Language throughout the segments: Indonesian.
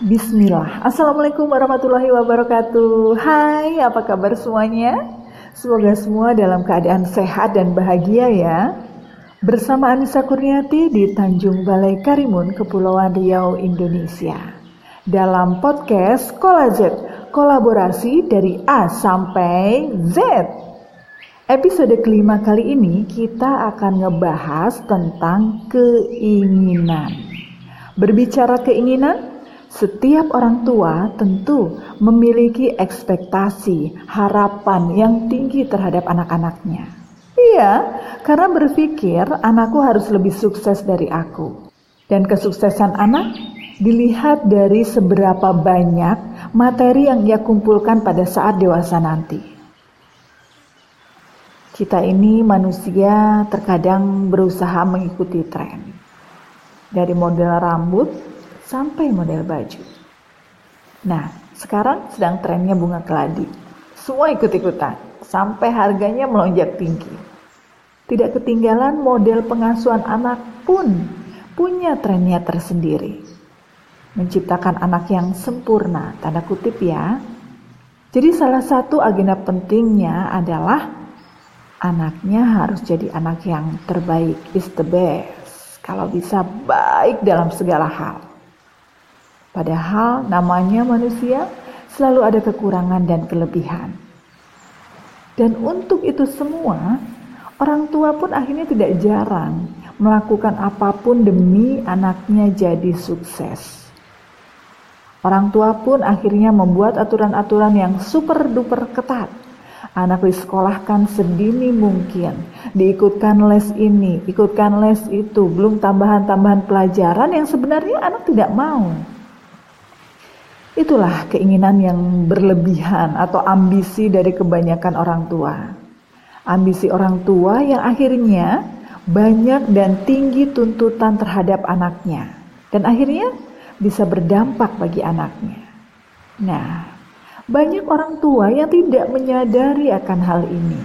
Bismillah. Assalamualaikum warahmatullahi wabarakatuh. Hai, apa kabar semuanya? Semoga semua dalam keadaan sehat dan bahagia ya. Bersama Anissa Kurniati di Tanjung Balai Karimun, Kepulauan Riau, Indonesia. Dalam podcast Kolazet, kolaborasi dari A sampai Z. Episode kelima kali ini kita akan ngebahas tentang keinginan. Berbicara keinginan, setiap orang tua tentu memiliki ekspektasi, harapan yang tinggi terhadap anak-anaknya. Iya, karena berpikir anakku harus lebih sukses dari aku. Dan kesuksesan anak dilihat dari seberapa banyak materi yang ia kumpulkan pada saat dewasa nanti. Kita ini manusia terkadang berusaha mengikuti tren. Dari model rambut sampai model baju. Nah, sekarang sedang trennya bunga keladi. Semua ikut-ikutan, sampai harganya melonjak tinggi. Tidak ketinggalan model pengasuhan anak pun punya trennya tersendiri. Menciptakan anak yang sempurna, tanda kutip ya. Jadi salah satu agenda pentingnya adalah anaknya harus jadi anak yang terbaik, is the best. Kalau bisa baik dalam segala hal. Padahal namanya manusia selalu ada kekurangan dan kelebihan. Dan untuk itu semua, orang tua pun akhirnya tidak jarang melakukan apa pun demi anaknya jadi sukses. Orang tua pun akhirnya membuat aturan-aturan yang super duper ketat. Anak disekolahkan sedini mungkin, diikutkan les ini, ikutkan les itu, belum tambahan-tambahan pelajaran yang sebenarnya anak tidak mau. Itulah keinginan yang berlebihan atau ambisi dari kebanyakan orang tua. Ambisi orang tua yang akhirnya banyak dan tinggi tuntutan terhadap anaknya, dan akhirnya bisa berdampak bagi anaknya. Nah, banyak orang tua yang tidak menyadari akan hal ini,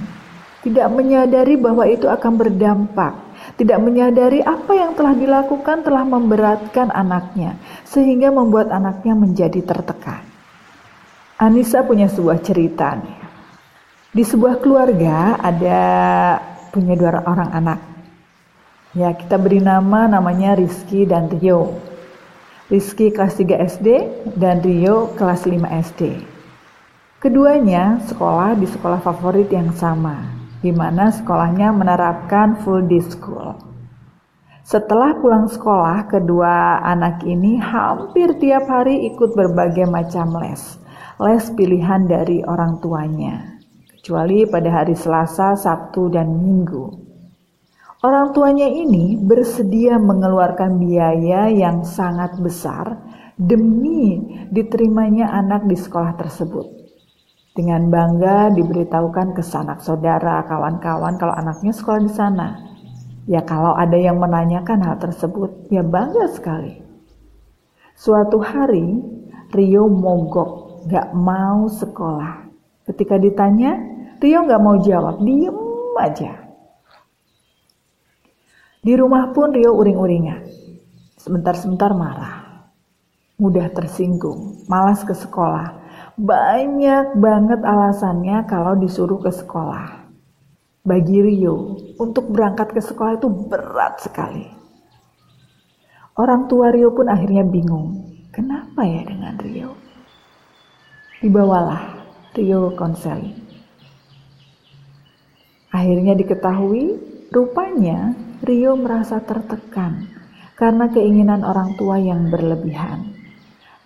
tidak menyadari bahwa itu akan berdampak tidak menyadari apa yang telah dilakukan telah memberatkan anaknya, sehingga membuat anaknya menjadi tertekan. Anissa punya sebuah cerita nih. Di sebuah keluarga ada punya dua orang anak. Ya, kita beri nama namanya Rizky dan Rio. Rizky kelas 3 SD dan Rio kelas 5 SD. Keduanya sekolah di sekolah favorit yang sama, di mana sekolahnya menerapkan full day school. Setelah pulang sekolah, kedua anak ini hampir tiap hari ikut berbagai macam les. Les pilihan dari orang tuanya. Kecuali pada hari Selasa, Sabtu, dan Minggu. Orang tuanya ini bersedia mengeluarkan biaya yang sangat besar demi diterimanya anak di sekolah tersebut. Dengan bangga diberitahukan ke sanak saudara, kawan-kawan kalau anaknya sekolah di sana. Ya kalau ada yang menanyakan hal tersebut, ya bangga sekali. Suatu hari, Rio mogok, gak mau sekolah. Ketika ditanya, Rio gak mau jawab, diem aja. Di rumah pun Rio uring-uringan. Sebentar-sebentar marah. Mudah tersinggung, malas ke sekolah banyak banget alasannya kalau disuruh ke sekolah. Bagi Rio, untuk berangkat ke sekolah itu berat sekali. Orang tua Rio pun akhirnya bingung, kenapa ya dengan Rio? Dibawalah Rio konseling. Akhirnya diketahui, rupanya Rio merasa tertekan karena keinginan orang tua yang berlebihan.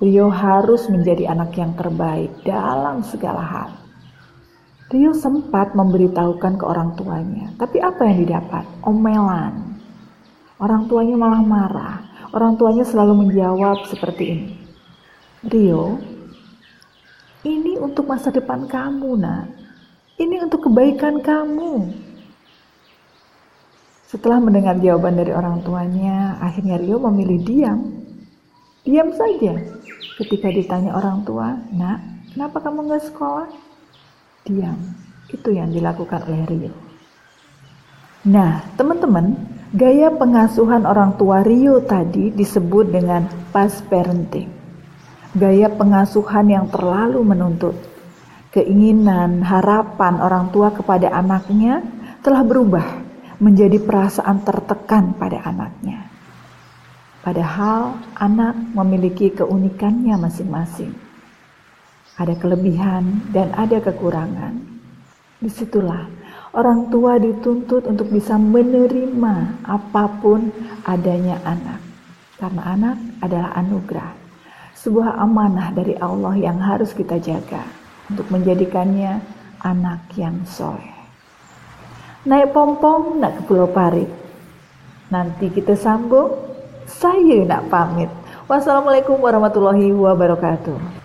Rio harus menjadi anak yang terbaik dalam segala hal. Rio sempat memberitahukan ke orang tuanya, tapi apa yang didapat? Omelan. Orang tuanya malah marah. Orang tuanya selalu menjawab seperti ini. Rio, ini untuk masa depan kamu, nak. Ini untuk kebaikan kamu. Setelah mendengar jawaban dari orang tuanya, akhirnya Rio memilih diam. Diam saja Ketika ditanya orang tua, nak, kenapa kamu nggak sekolah? Diam. Itu yang dilakukan oleh Rio. Nah, teman-teman, gaya pengasuhan orang tua Rio tadi disebut dengan pas parenting. gaya pengasuhan yang terlalu menuntut. Keinginan, harapan orang tua kepada anaknya telah berubah menjadi perasaan tertekan pada anaknya. Padahal anak memiliki keunikannya masing-masing. Ada kelebihan dan ada kekurangan. Di situlah orang tua dituntut untuk bisa menerima apa pun adanya anak. Karena anak adalah anugerah. Sebuah amanah dari Allah yang harus kita jaga untuk menjadikannya anak yang soleh. Naik pom-pom nak ke Pulau Parit. Nanti kita sambung. Saya nak pamit. Wassalamualaikum warahmatullahi wabarakatuh.